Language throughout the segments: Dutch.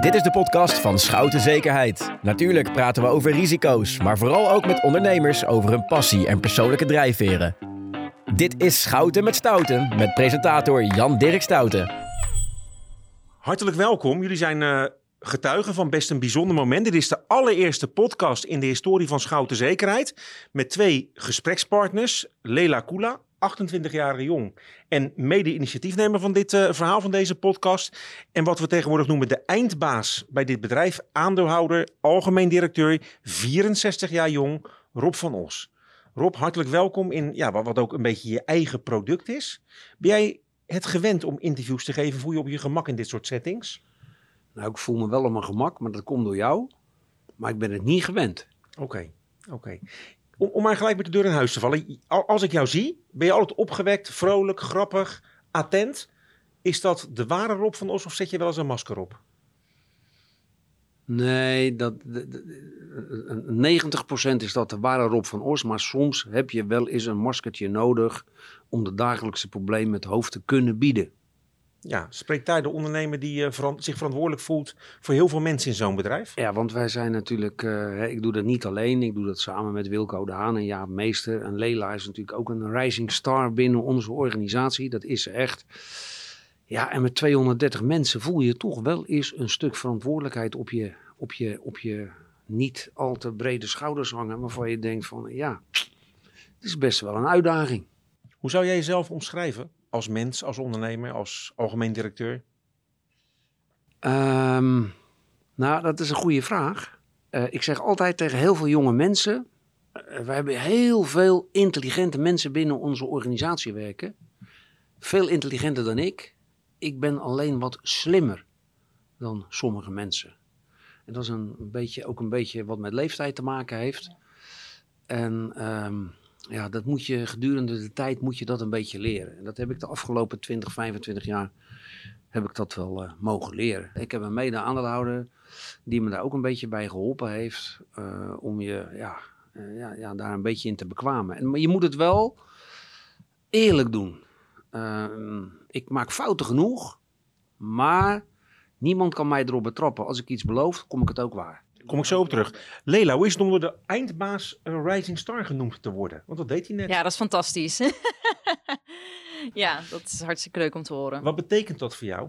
Dit is de podcast van Schouten Zekerheid. Natuurlijk praten we over risico's, maar vooral ook met ondernemers over hun passie en persoonlijke drijfveren. Dit is Schouten met Stouten met presentator Jan-Dirk Stouten. Hartelijk welkom. Jullie zijn uh, getuigen van best een bijzonder moment. Dit is de allereerste podcast in de historie van Schouten Zekerheid. Met twee gesprekspartners, Lela Kula 28-jarige jong en mede-initiatiefnemer van dit uh, verhaal van deze podcast. En wat we tegenwoordig noemen de eindbaas bij dit bedrijf, aandeelhouder, algemeen directeur, 64 jaar jong, Rob van Os. Rob, hartelijk welkom in ja, wat ook een beetje je eigen product is. Ben jij het gewend om interviews te geven? Voel je op je gemak in dit soort settings? Nou, ik voel me wel op mijn gemak, maar dat komt door jou. Maar ik ben het niet gewend. Oké, oké. Om, maar gelijk met de deur in huis te vallen. Als ik jou zie, ben je altijd opgewekt, vrolijk, grappig, attent. Is dat de ware Rob van Os of zet je wel eens een masker op? Nee, dat, 90% is dat de ware Rob van Os. Maar soms heb je wel eens een maskertje nodig om de dagelijkse problemen met hoofd te kunnen bieden. Ja, spreekt daar de ondernemer die uh, zich verantwoordelijk voelt voor heel veel mensen in zo'n bedrijf? Ja, want wij zijn natuurlijk, uh, ik doe dat niet alleen, ik doe dat samen met Wilco de Haan en Jaap Meester. En Lela is natuurlijk ook een rising star binnen onze organisatie, dat is ze echt. Ja, en met 230 mensen voel je toch wel eens een stuk verantwoordelijkheid op je, op je, op je niet al te brede schouders hangen, waarvan je denkt van ja, het is best wel een uitdaging. Hoe zou jij jezelf omschrijven? Als mens, als ondernemer, als algemeen directeur? Um, nou, dat is een goede vraag. Uh, ik zeg altijd tegen heel veel jonge mensen: uh, we hebben heel veel intelligente mensen binnen onze organisatie werken. Veel intelligenter dan ik. Ik ben alleen wat slimmer dan sommige mensen. En dat is een beetje, ook een beetje wat met leeftijd te maken heeft. En um, ja, dat moet je gedurende de tijd moet je dat een beetje leren. En dat heb ik de afgelopen 20, 25 jaar heb ik dat wel uh, mogen leren. Ik heb een mede-aandeelhouder die me daar ook een beetje bij geholpen heeft uh, om je ja, uh, ja, ja, daar een beetje in te bekwamen. En, maar je moet het wel eerlijk doen. Ehm, ik maak fouten genoeg, maar niemand kan mij erop betrappen. Als ik iets beloof, kom ik het ook waar kom ik zo op terug. Lela, hoe is het om door de eindbaas uh, Rising Star genoemd te worden? Want dat deed hij net. Ja, dat is fantastisch. ja, dat is hartstikke leuk om te horen. Wat betekent dat voor jou?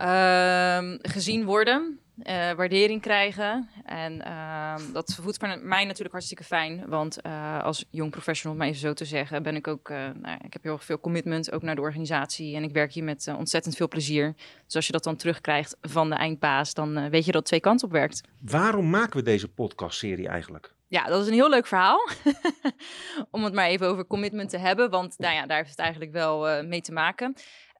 Uh, gezien worden, uh, waardering krijgen. En uh, dat voelt voor mij natuurlijk hartstikke fijn. Want uh, als jong professional, om even zo te zeggen, ben ik ook. nou, ik heb heel veel commitment ook naar de organisatie. En ik werk hier met ontzettend veel plezier. Dus als je dat dan terugkrijgt van de eindbaas, dan weet je dat het twee kanten op werkt. Waarom maken we deze podcastserie eigenlijk? Ja, dat is een heel leuk verhaal. om het maar even over commitment te hebben. Want nou ja, daar heeft het eigenlijk wel mee te maken.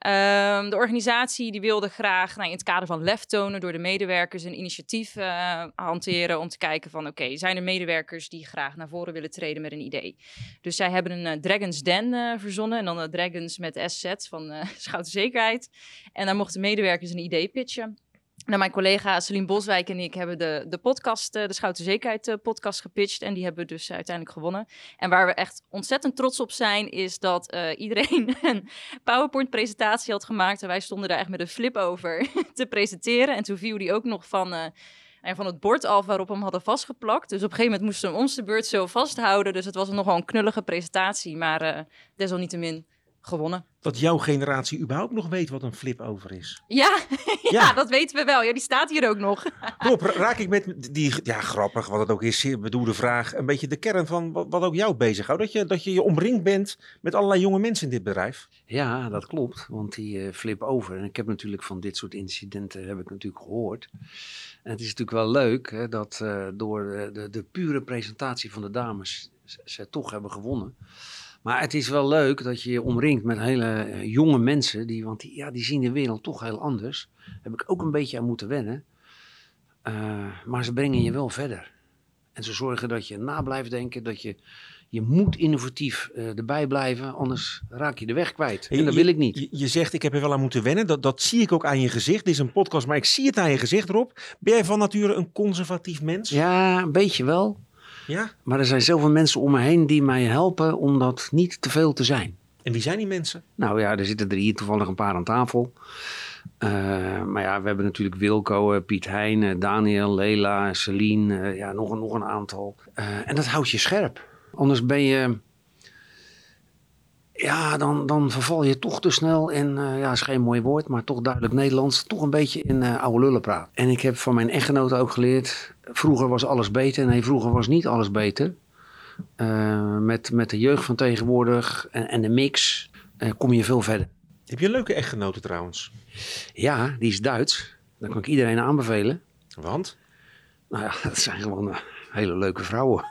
Um, de organisatie die wilde graag nou, in het kader van lef tonen door de medewerkers een initiatief uh, hanteren om te kijken van oké, zijn er medewerkers die graag naar voren willen treden met een idee. Dus zij hebben een uh, Dragons Den uh, verzonnen en dan de Dragons met SZ van Schouten Zekerheid. En daar mochten medewerkers een idee pitchen. Nou, mijn collega Celine Boswijk en ik hebben de, de podcast, de Schouten Zekerheid podcast gepitcht. En die hebben we dus uiteindelijk gewonnen. En waar we echt ontzettend trots op zijn, is dat uh, iedereen een PowerPoint-presentatie had gemaakt. En wij stonden daar echt met een flip over te presenteren. En toen viel die ook nog van, van het bord af waarop we hem hadden vastgeplakt. Dus op een gegeven moment moesten we ons de beurt zo vasthouden. Dus het was nogal een knullige presentatie. Maar desalniettemin gewonnen. Dat jouw generatie überhaupt nog weet wat een flip over is. Ja, ja, ja, dat weten we wel. Ja, die staat hier ook nog. Rob, raak ik met die, ja grappig wat het ook is, bedoelde vraag, een beetje de kern van wat, wat ook jou bezighoudt. Dat je, dat je je omringd bent met allerlei jonge mensen in dit bedrijf. Ja, dat klopt, want die uh, flip over. En ik heb natuurlijk van dit soort incidenten heb ik natuurlijk gehoord. En het is natuurlijk wel leuk hè, dat uh, door de, de, de pure presentatie van de dames ze toch hebben gewonnen. Maar het is wel leuk dat je je omringt met hele uh, jonge mensen, die, want die, ja, die zien de wereld toch heel anders. Daar heb ik ook een beetje aan moeten wennen. Uh, maar ze brengen je wel verder. En ze zorgen dat je na blijft denken, dat je, je moet innovatief uh, erbij blijven, anders raak je de weg kwijt. En dat wil ik niet. Je, je, zegt, ik heb er wel aan moeten wennen. Dat, dat zie ik ook aan je gezicht. Dit is een podcast, maar ik zie het aan je gezicht, Rob. Ben jij van nature een conservatief mens? Ja, een beetje wel. Ja? Maar er zijn zoveel mensen om me heen die mij helpen om dat niet te veel te zijn. En wie zijn die mensen? Nou ja, er zitten er hier toevallig een paar aan tafel. Eh, maar ja, we hebben natuurlijk Wilco, eh, Piet Heijn, eh, Daniel, Lela, Celine, ja, nog, een- nog een aantal. En dat houdt je scherp. Anders ben je, ja, dan, dan verval je toch te snel in, ja, is geen mooi woord, maar toch duidelijk Nederlands, toch een beetje in oude lullen praat. En ik heb van mijn echtgenote ook geleerd, vroeger was alles beter. Nee, vroeger was niet alles beter. Eh, met, met de jeugd van tegenwoordig en, en de mix eh, kom je veel verder. Heb je een leuke echtgenote trouwens? Ja, die is Duits. Dat kan ik iedereen aanbevelen. Want? Nou ja, dat zijn gewoon eh, hele leuke vrouwen.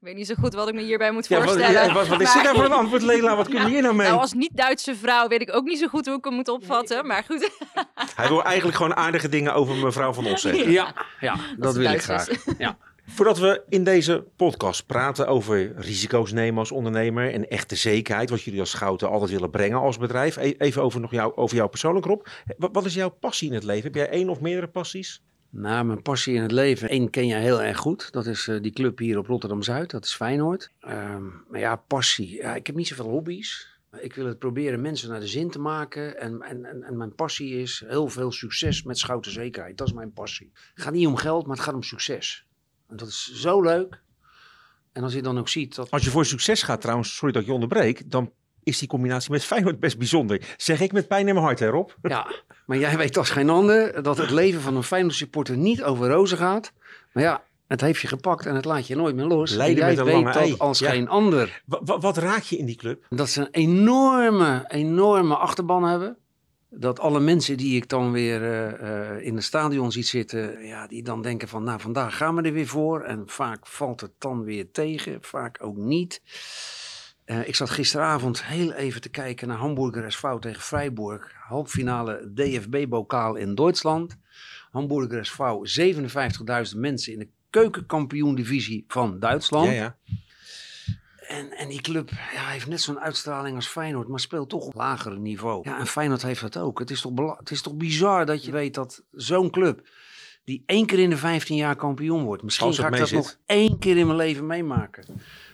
Ik weet niet zo goed wat ik me hierbij moet Ja, wat, voorstellen. ja, wat, wat is dit nou voor een antwoord, Lela? Wat kunnen we hier nou mee? Nou, als niet-Duitse vrouw weet ik ook niet zo goed hoe ik hem moet opvatten. Maar goed, Hij wil eigenlijk gewoon aardige dingen over mevrouw van Os zeggen. Ja, ja dat wil ik graag. Ja. Voordat we in deze podcast praten over risico's nemen als ondernemer en echte zekerheid, wat jullie als Schouten altijd willen brengen als bedrijf. E- Even over, nog jou, over jou persoonlijk, Rob. Wat, wat is jouw passie in het leven? Heb jij één of meerdere passies? Nou, mijn passie in het leven. Eén ken jij heel erg goed. Dat is eh, die club hier op Rotterdam-Zuid. Dat is Feyenoord. Ehm, maar ja, passie. Ja, ik heb niet zoveel hobby's. Ik wil het proberen mensen naar de zin te maken. En, en, en, mijn passie is heel veel succes met Schouten Zekerheid. Dat is mijn passie. Het gaat niet om geld, maar het gaat om succes. En dat is zo leuk. En als je dan ook ziet dat... Als je voor succes gaat trouwens, sorry dat ik je onderbreek, dan is die combinatie met Feyenoord best bijzonder. Zeg ik met pijn in mijn hart, hè Rob? Ja, maar jij weet als geen ander dat het leven van een Feyenoord supporter niet over rozen gaat. Maar ja, het heeft je gepakt en het laat je nooit meer los. Leiden en jij met een weet lange dat ei. als Ja. geen ander. Wa- wa- wat raak je in die club? Dat ze een enorme, enorme achterban hebben. Dat alle mensen die ik dan weer eh, eh, in het stadion ziet zitten, ja, die dan denken van, nou, vandaag gaan we er weer voor. En vaak valt het dan weer tegen, vaak ook niet. Eh, ik zat gisteravond heel even te kijken naar Hamburger SV tegen Freiburg. Halffinale DFB-bokaal in Duitsland. Hamburger SV, 57.000 mensen in de keukenkampioen-divisie van Duitsland. Ja, ja. En, en die club ja, heeft net zo'n uitstraling als Feyenoord, maar speelt toch op lager niveau. Ja, en Feyenoord heeft dat ook. Het is toch, het is toch bizar dat je weet dat zo'n club, die één keer in de 15 jaar kampioen wordt. Misschien ga ik dat nog één keer in mijn leven meemaken.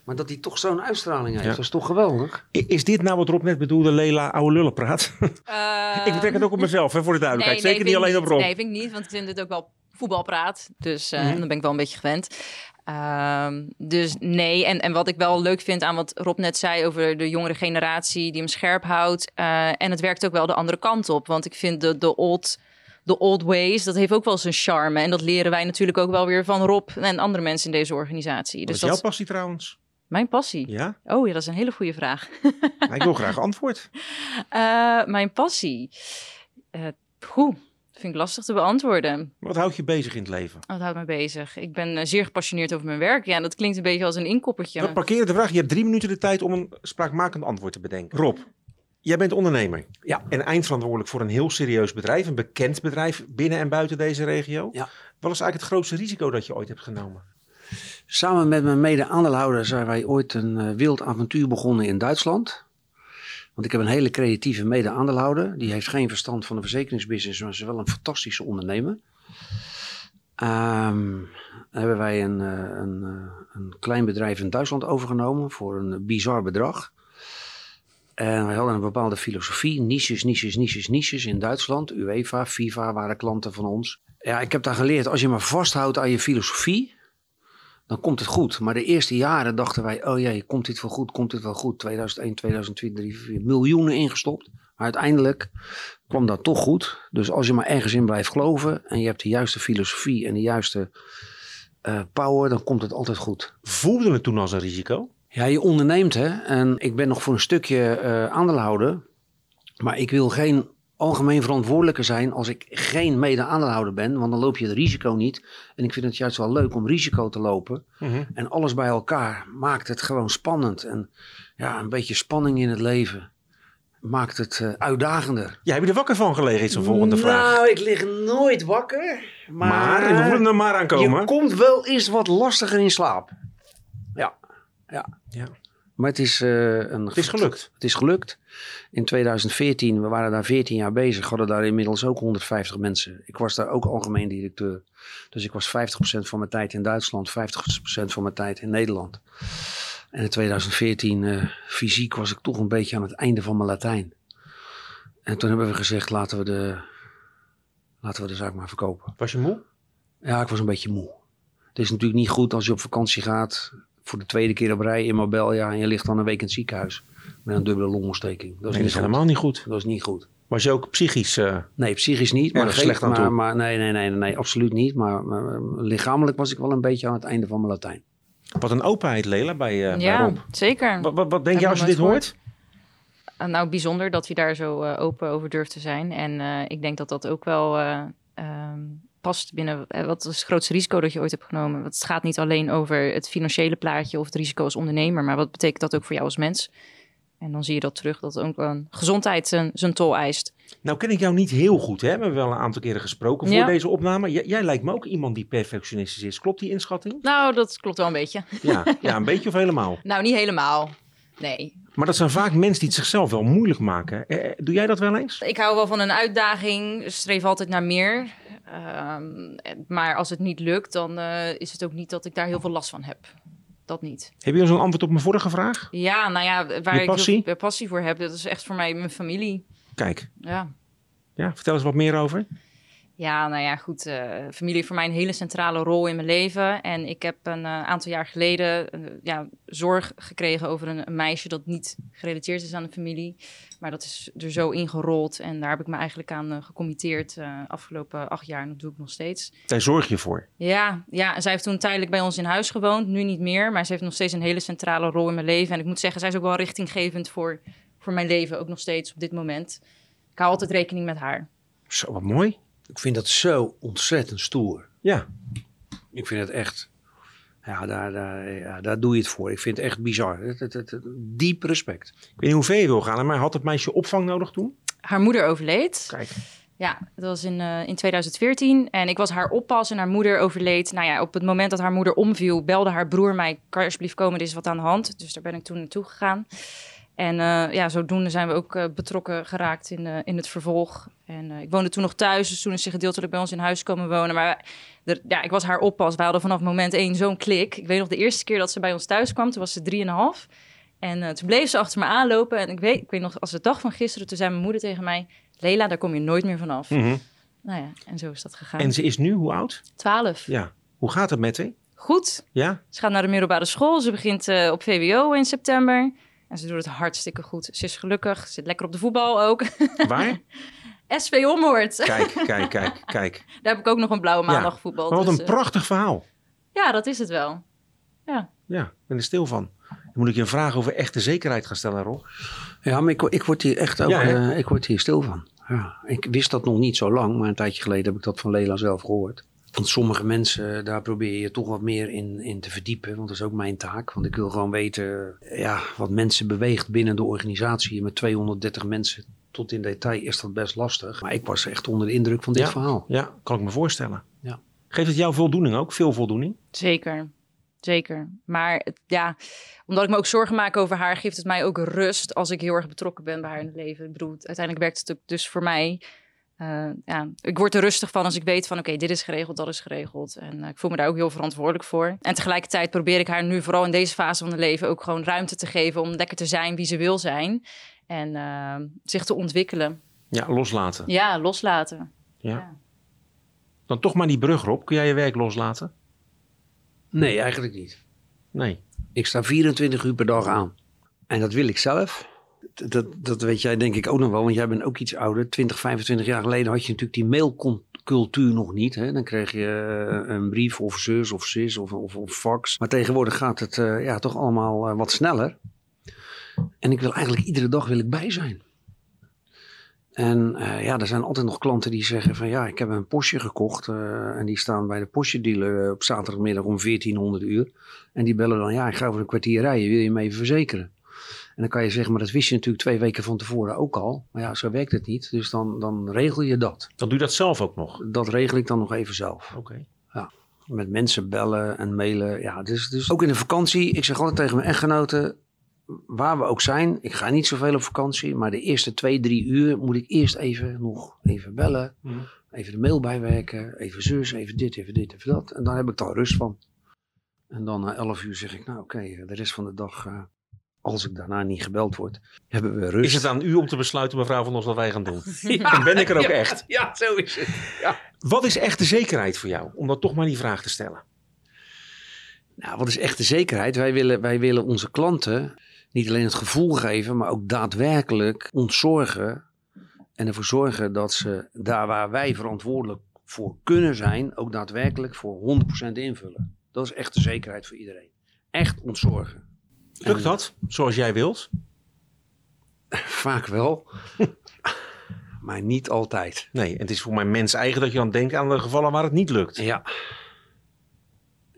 Maar dat die toch zo'n uitstraling heeft, Ja. dat is toch geweldig? Is dit nou wat Rob net bedoelde, Lela, oude lullen praat? ik betrek het ook op mezelf, hè, voor de duidelijkheid. Zeker niet alleen op Rob. Nee, vind ik niet, want ik vind het ook wel voetbalpraat. Dus eh, Mhm. dan ben ik wel een beetje gewend. Ehm, dus nee, en, en wat ik wel leuk vind aan wat Rob net zei over de jongere generatie die hem scherp houdt. eh, en het werkt ook wel de andere kant op. Want ik vind de, de old de old ways, dat heeft ook wel zijn charme. En dat leren wij natuurlijk ook wel weer van Rob en andere mensen in deze organisatie. Wat Dus is dat jouw passie trouwens? Mijn passie. Ja? Oh ja, dat is een hele goede vraag. Maar ik wil graag antwoord. Eh, mijn passie. Eh goed, vind ik lastig te beantwoorden. Wat houdt je bezig in het leven? Wat houdt me bezig? Ik ben eh, zeer gepassioneerd over mijn werk. Ja, dat klinkt een beetje als een inkoppertje. We parkeren de vraag. Je hebt drie minuten de tijd om een spraakmakend antwoord te bedenken. Rob, jij bent ondernemer. Ja. En eindverantwoordelijk voor een heel serieus bedrijf. Een bekend bedrijf binnen en buiten deze regio. Ja. Wat is eigenlijk het grootste risico dat je ooit hebt genomen? Samen met mijn mede-aandeelhouder zijn wij ooit een eh, wild avontuur begonnen in Duitsland. Want ik heb een hele creatieve mede-aandeelhouder. Die heeft geen verstand van de verzekeringsbusiness, maar is wel een fantastische ondernemer. Ehm, hebben wij een, eh, een, eh, een klein bedrijf in Duitsland overgenomen voor een bizar bedrag. En wij hadden een bepaalde filosofie, niches, niches, niches, niches in Duitsland. UEFA, FIFA waren klanten van ons. Ja, ik heb daar geleerd, als je maar vasthoudt aan je filosofie, dan komt het goed. Maar de eerste jaren dachten wij, oh jee, komt dit wel goed, komt dit wel goed. 2001, 2002, 2003, miljoenen ingestopt. Maar uiteindelijk kwam dat toch goed. Dus als je maar ergens in blijft geloven en je hebt de juiste filosofie en de juiste eh, power, dan komt het altijd goed. Voelde het toen als een risico? Ja, je onderneemt hè. En ik ben nog voor een stukje eh aandeelhouder. Maar ik wil geen algemeen verantwoordelijke zijn als ik geen mede-aandeelhouder ben. Want dan loop je het risico niet. En ik vind het juist wel leuk om risico te lopen. En alles bij elkaar maakt het gewoon spannend. En ja, een beetje spanning in het leven maakt het eh, uitdagender. Jij hebt er wakker van gelegen, is een volgende vraag. Nou, ik lig nooit wakker. Maar, Maar, we voelen er maar aankomen. je komt wel eens wat lastiger in slaap. Ja, ja. Ja. Maar het is, eh, een, Het is gelukt. het is gelukt. In 2014, we waren daar 14 jaar bezig, hadden daar inmiddels ook 150 mensen. Ik was daar ook algemeen directeur. Dus ik was 50% van mijn tijd in Duitsland, 50% van mijn tijd in Nederland. En in 2014, eh, fysiek, was ik toch een beetje aan het einde van mijn Latijn. En toen hebben we gezegd, laten we de, laten we de zaak maar verkopen. Was je moe? Ja, ik was een beetje moe. Het is natuurlijk niet goed als je op vakantie gaat voor de tweede keer op rij in Marbella en je ligt dan een week in het ziekenhuis met een dubbele longontsteking. Dat is, Nee, dat niet is goed. helemaal niet goed. Dat is niet goed. Was je ook psychisch... eh, Nee, psychisch niet. Maar, slecht aan toe. maar, maar nee, nee, nee, nee, absoluut niet. Maar, lichamelijk was ik wel een beetje aan het einde van mijn Latijn. wat een openheid, Lela, bij, eh bij ja, Rob. zeker. Wat, wat, wat denk je als je dit hoort? Uh, nou, bijzonder dat je daar zo eh, open over durft te zijn. En eh, ik denk dat dat ook wel eh, ehm, past binnen... eh, wat is het grootste risico dat je ooit hebt genomen? Want het gaat niet alleen over het financiële plaatje of het risico als ondernemer... maar wat betekent dat ook voor jou als mens? En dan zie je dat terug, dat ook een gezondheid zijn, zijn tol eist. Nou ken ik jou niet heel goed, hè? We hebben wel een aantal keren gesproken voor Ja. deze opname. J- jij lijkt me ook iemand die perfectionistisch is. Klopt die inschatting? Nou, dat klopt wel een beetje. Ja, ja een beetje of helemaal. Nou, niet helemaal. Nee. Maar dat zijn vaak mensen die het zichzelf wel moeilijk maken. Eh, eh, doe jij dat wel eens? Ik hou wel van een uitdaging, streef altijd naar meer. Ehm, maar als het niet lukt, dan eh, is het ook niet dat ik daar heel veel last van heb. Dat niet. Heb je zo'n antwoord op mijn vorige vraag? Ja, nou ja, waar ik passie? heel veel passie voor heb, dat is echt voor mij mijn familie. Kijk, Ja. ja, vertel eens wat meer over. Ja, nou ja, goed. eh, familie heeft voor mij een hele centrale rol in mijn leven. En ik heb een eh, aantal jaar geleden eh, ja, zorg gekregen over een, een meisje dat niet gerelateerd is aan de familie. Maar dat is er zo ingerold. En daar heb ik me eigenlijk aan gecommitteerd afgelopen acht jaar. En dat doe ik nog steeds. Daar zorg je voor. Ja, ja, en zij heeft toen tijdelijk bij ons in huis gewoond. Nu niet meer, maar ze heeft nog steeds een hele centrale rol in mijn leven. En ik moet zeggen, zij is ook wel richtinggevend voor, voor mijn leven. Ook nog steeds op dit moment. Ik hou altijd rekening met haar. Zo, wat mooi. Ik vind dat zo ontzettend stoer. Ja, Ik vind het echt. Ja, daar, daar, ja, daar doe je het voor. Ik vind het echt bizar. Het, het, diep respect. ik weet niet hoe ver je wil gaan, maar had het meisje opvang nodig toen? Haar moeder overleed. Kijk. Ja, dat was in, eh, in 2014. En ik was haar oppas en haar moeder overleed. Nou ja, op het moment dat haar moeder omviel, belde haar broer mij... kan je alsjeblieft komen, er is wat aan de hand. Dus daar ben ik toen naartoe gegaan. En eh, ja, zodoende zijn we ook eh, betrokken geraakt in, eh, in het vervolg. En eh, ik woonde toen nog thuis, dus toen is ze gedeeltelijk bij ons in huis komen wonen. Maar de, ja, ik was haar oppas. We hadden vanaf moment één zo'n klik. Ik weet nog de eerste keer dat ze bij ons thuis kwam, toen was ze drieënhalf. En eh, toen bleef ze achter me aanlopen. En ik weet, ik weet nog, als de dag van gisteren, toen zei mijn moeder tegen mij... Lela, daar kom je nooit meer vanaf. Mhm. Nou ja, en zo is dat gegaan. En ze is nu hoe oud? 12. Ja. Hoe gaat het met haar? Goed. Ja? Ze gaat naar de middelbare school. Ze begint eh, op VWO in september. En ze doet het hartstikke goed. Ze is gelukkig. Ze zit lekker op de voetbal ook. Waar? SV Ommoord. Kijk, kijk, kijk, kijk. Daar heb ik ook nog een blauwe Ja. maandag voetbal. Maar wat dus, een eh, prachtig verhaal. ja, dat is het wel. Ja. Ja, ik ben er stil van. Dan moet ik je een vraag over echte zekerheid gaan stellen, Rob. Ja, maar ik, ik word hier echt ook, Ja, eh, ik word hier stil van. Ja, ik wist dat nog niet zo lang, maar een tijdje geleden heb ik dat van Lela zelf gehoord. Want sommige mensen, daar probeer je toch wat meer in, in te verdiepen. Want dat is ook mijn taak. Want ik wil gewoon weten ja, wat mensen beweegt binnen de organisatie. Met 230 mensen tot in detail is dat best lastig. Maar ik was echt onder de indruk van dit Ja. verhaal. Ja, kan ik me voorstellen. Ja. Geeft het jou voldoening ook? Veel voldoening? Zeker. Zeker. Maar het- ja, omdat ik me ook zorgen maak over haar, geeft het mij ook rust als ik heel erg betrokken ben bij haar in het leven. Ik bedoel, uiteindelijk werkt het ook dus voor mij. Eh, ja, ik word er rustig van als ik weet van oké, dit is geregeld, dat is geregeld. En eh, ik voel me daar ook heel verantwoordelijk voor. En tegelijkertijd probeer ik haar nu vooral in deze fase van het leven ook gewoon ruimte te geven om lekker te zijn wie ze wil zijn. En eh, zich te ontwikkelen. Ja, loslaten. Ja, loslaten. Ja. Ja. Dan toch maar die brug, Rob. Kun jij je werk loslaten? Nee, eigenlijk niet. Nee. Ik sta 24 uur per dag aan. En dat wil ik zelf. Dat, dat, dat weet jij denk ik ook nog wel, want jij bent ook iets ouder. 20, 25 jaar geleden had je natuurlijk die mailcultuur nog niet. Hè? Dan kreeg je eh, een brief of zus of sis of, of, of fax. Maar tegenwoordig gaat het eh, ja, toch allemaal eh, wat sneller. En ik wil eigenlijk iedere dag wil ik bij zijn. En eh, ja, er zijn altijd nog klanten die zeggen van ja, ik heb een postje gekocht. eh, en die staan bij de postjedealer eh, op zaterdagmiddag om 1400 uur. En die bellen dan, ja, ik ga over een kwartier rijden, wil je me even verzekeren? En dan kan je zeggen, maar dat wist je natuurlijk twee weken van tevoren ook al. Maar ja, zo werkt het niet. Dus dan, dan regel je dat. Dan doe je dat zelf ook nog. Dat regel ik dan nog even zelf. Oké. Met mensen bellen en mailen. Ja, dus, dus ook in de vakantie. Ik zeg altijd tegen mijn echtgenoten, waar we ook zijn. Ik ga niet zoveel op vakantie. Maar de eerste twee, drie uur moet ik eerst even nog even bellen. Mhm. Even de mail bijwerken. Even zus, even dit, even dit, even dat. En dan heb ik daar rust van. En dan na elf uur zeg ik, nou oké, de rest van de dag eh, als ik daarna niet gebeld word, hebben we rust. Is het aan u om te besluiten, mevrouw Van Os, wat wij gaan doen? Ja. Dan ben ik er ook Ja. echt. Ja, zo is het. Ja. Wat is echte zekerheid voor jou? Om dat toch maar die vraag te stellen. Nou, wat is echte zekerheid? Wij willen, wij willen onze klanten niet alleen het gevoel geven, maar ook daadwerkelijk ontzorgen. En ervoor zorgen dat ze daar waar wij verantwoordelijk voor kunnen zijn, ook daadwerkelijk voor 100% invullen. Dat is echte zekerheid voor iedereen. Echt ontzorgen. Lukt dat, zoals jij wilt? Vaak wel, maar niet altijd. Nee, het is voor mij mens eigen dat je dan denkt aan de gevallen waar het niet lukt. Ja.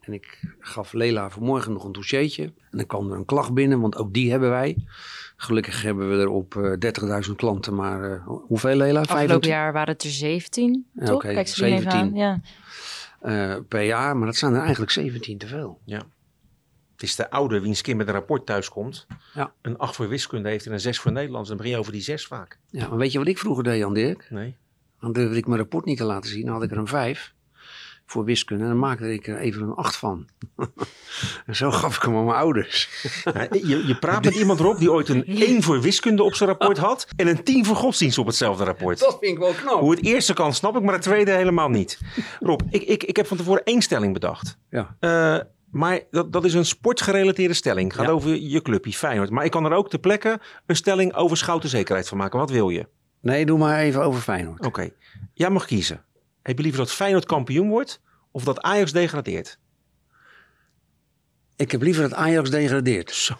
En ik gaf Lela vanmorgen nog een dossiertje. En dan kwam er een klacht binnen, want ook die hebben wij. Gelukkig hebben we er op eh 30.000 klanten, maar eh, hoeveel Lela? Afgelopen 25 jaar waren het er 17, Ja, toch? oké, Kijk ze er even 17. aan. Ja. eh, per jaar, maar dat zijn er eigenlijk 17 te veel. Het is de oude wiens kind met een rapport thuiskomt. Ja. Een 8 voor wiskunde heeft en een 6 voor Nederlands. Dan begin je over die 6 vaak. Ja, maar weet je wat ik vroeger deed, Jan Dirk? Nee. Dan durfde ik mijn rapport niet te laten zien. Dan had ik er een 5 voor wiskunde en dan maakte ik er even een 8 van. en zo gaf ik hem aan mijn ouders. Ja, je, je praat met iemand erop die ooit een 1 voor wiskunde op zijn rapport had. En een 10 voor godsdienst op hetzelfde rapport. Dat vind ik wel knap. Hoe het eerste kan snap ik, maar het tweede helemaal niet. Rob, ik, ik, ik heb van tevoren één stelling bedacht. Ja. Eh, maar dat, dat is een sportgerelateerde stelling. Gaat Ja. over je clubje Feyenoord. Maar ik kan er ook ter plekke een stelling over schouten zekerheid van maken. Wat wil je? Nee, doe maar even over Feyenoord. Oké, jij mag kiezen. Heb je liever dat Feyenoord kampioen wordt of dat Ajax degradeert? Ik heb liever dat Ajax degradeert. Zo.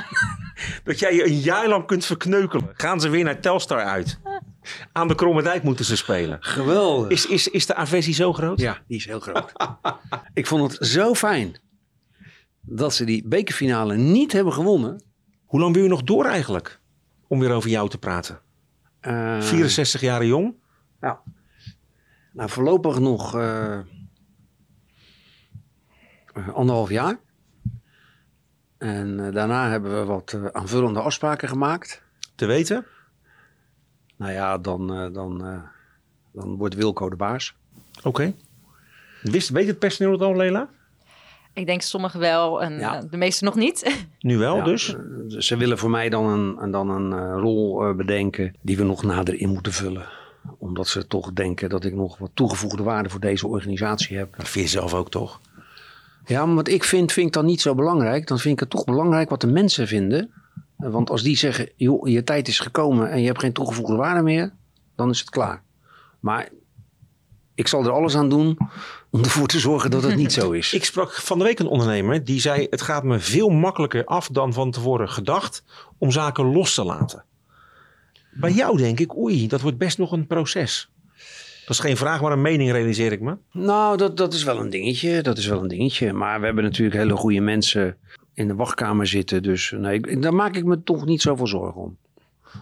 dat jij je een jaar lang kunt verkneukelen. Gaan ze weer naar Telstar uit? Aan de Kromme Dijk moeten ze spelen. Geweldig. Is, is, is de aversie zo groot? Ja, die is heel groot. ik vond het zo fijn dat ze die bekerfinale niet hebben gewonnen. Hoe lang wil je nog door eigenlijk? Om weer over jou te praten. Eh, 64 jaar jong. Ja. Nou, voorlopig nog eh, anderhalf jaar. En eh, daarna hebben we wat eh, aanvullende afspraken gemaakt. Te weten? Nou ja, dan, dan, dan wordt Wilco de baas. Oké. Wist, weet het personeel het al, Lela? Ik denk sommigen wel en Ja. de meesten nog niet. Nu wel, Ja, dus? Ze willen voor mij dan een, dan een rol bedenken die we nog nader in moeten vullen. Omdat ze toch denken dat ik nog wat toegevoegde waarde voor deze organisatie heb. Dat vind je zelf ook toch? Ja, maar wat ik vind, vind ik dan niet zo belangrijk. Dan vind ik het toch belangrijk wat de mensen vinden. Want als die zeggen, joh, je tijd is gekomen en je hebt geen toegevoegde waarde meer, dan is het klaar. Maar ik zal er alles aan doen om ervoor te zorgen dat het niet zo is. Ik sprak van de week een ondernemer die zei: Het gaat me veel makkelijker af dan van tevoren gedacht om zaken los te laten. Bij jou denk ik: Oei, dat wordt best nog een proces. Dat is geen vraag, maar een mening, realiseer ik me. Nou, dat, dat is wel een dingetje. Dat is wel een dingetje. Maar we hebben natuurlijk hele goede mensen in de wachtkamer zitten. Dus nee, ik- daar maak ik me toch niet zoveel zorgen om.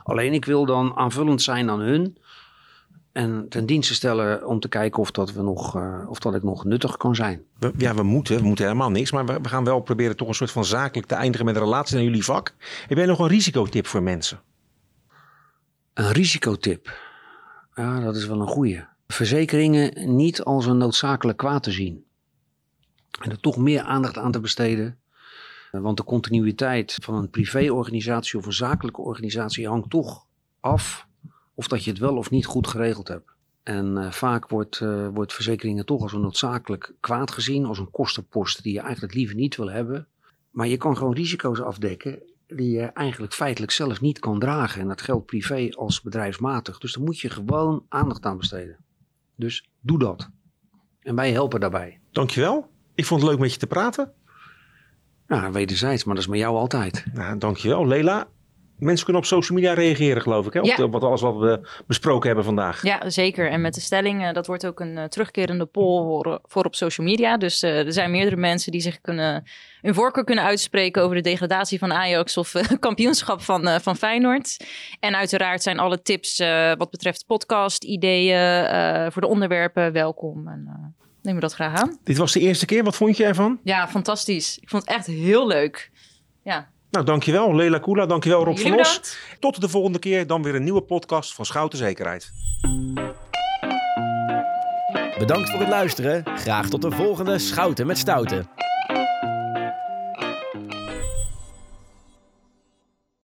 Alleen ik wil dan aanvullend zijn aan hun. En ten dienste stellen om te kijken of dat, we nog, eh, of dat ik nog nuttig kan zijn. We- ja, we moeten, we moeten helemaal niks. Maar we, we gaan wel proberen toch een soort van zakelijk te eindigen met een relatie naar jullie vak. Heb jij nog een risicotip voor mensen? Een risicotip. Ja, dat is wel een goeie. Verzekeringen niet als een noodzakelijk kwaad te zien. En er toch meer aandacht aan te besteden. Eh, Want de continuïteit van een privéorganisatie of een zakelijke organisatie hangt toch af of dat je het wel of niet goed geregeld hebt. En eh, vaak wordt, eh, wordt verzekeringen toch als een noodzakelijk kwaad gezien, als een kostenpost die je eigenlijk liever niet wil hebben. Maar je kan gewoon risico's afdekken die je eigenlijk feitelijk zelf niet kan dragen. En dat geldt privé als bedrijfsmatig. Dus daar moet je gewoon aandacht aan besteden. Dus doe dat. En wij helpen daarbij. Dankjewel. Ik vond het leuk met je te praten. Nou, wederzijds, maar dat is met jou altijd. Nou, dankjewel. Lela, mensen kunnen op social media reageren, geloof ik. Hè? Op Ja. de- wat alles wat we besproken hebben vandaag. Ja, zeker. En met de stelling, eh, dat wordt ook een eh, terugkerende poll voor, voor op social media. Dus eh, er zijn meerdere mensen die zich kunnen, hun voorkeur kunnen uitspreken over de degradatie van Ajax of eh, kampioenschap van, eh, van Feyenoord. En uiteraard zijn alle tips eh, wat betreft podcast, ideeën eh, voor de onderwerpen welkom. En eh, nemen we dat graag aan. Dit was de eerste keer. Wat vond je ervan? Ja, fantastisch. Ik vond het echt heel leuk. Ja, Nou, dankjewel Lela Koela. Dankjewel Rob van Os. Tot de volgende keer. Dan weer een nieuwe podcast van Schouten Zekerheid. Bedankt voor het luisteren. Graag tot de volgende Schouten met Stouten.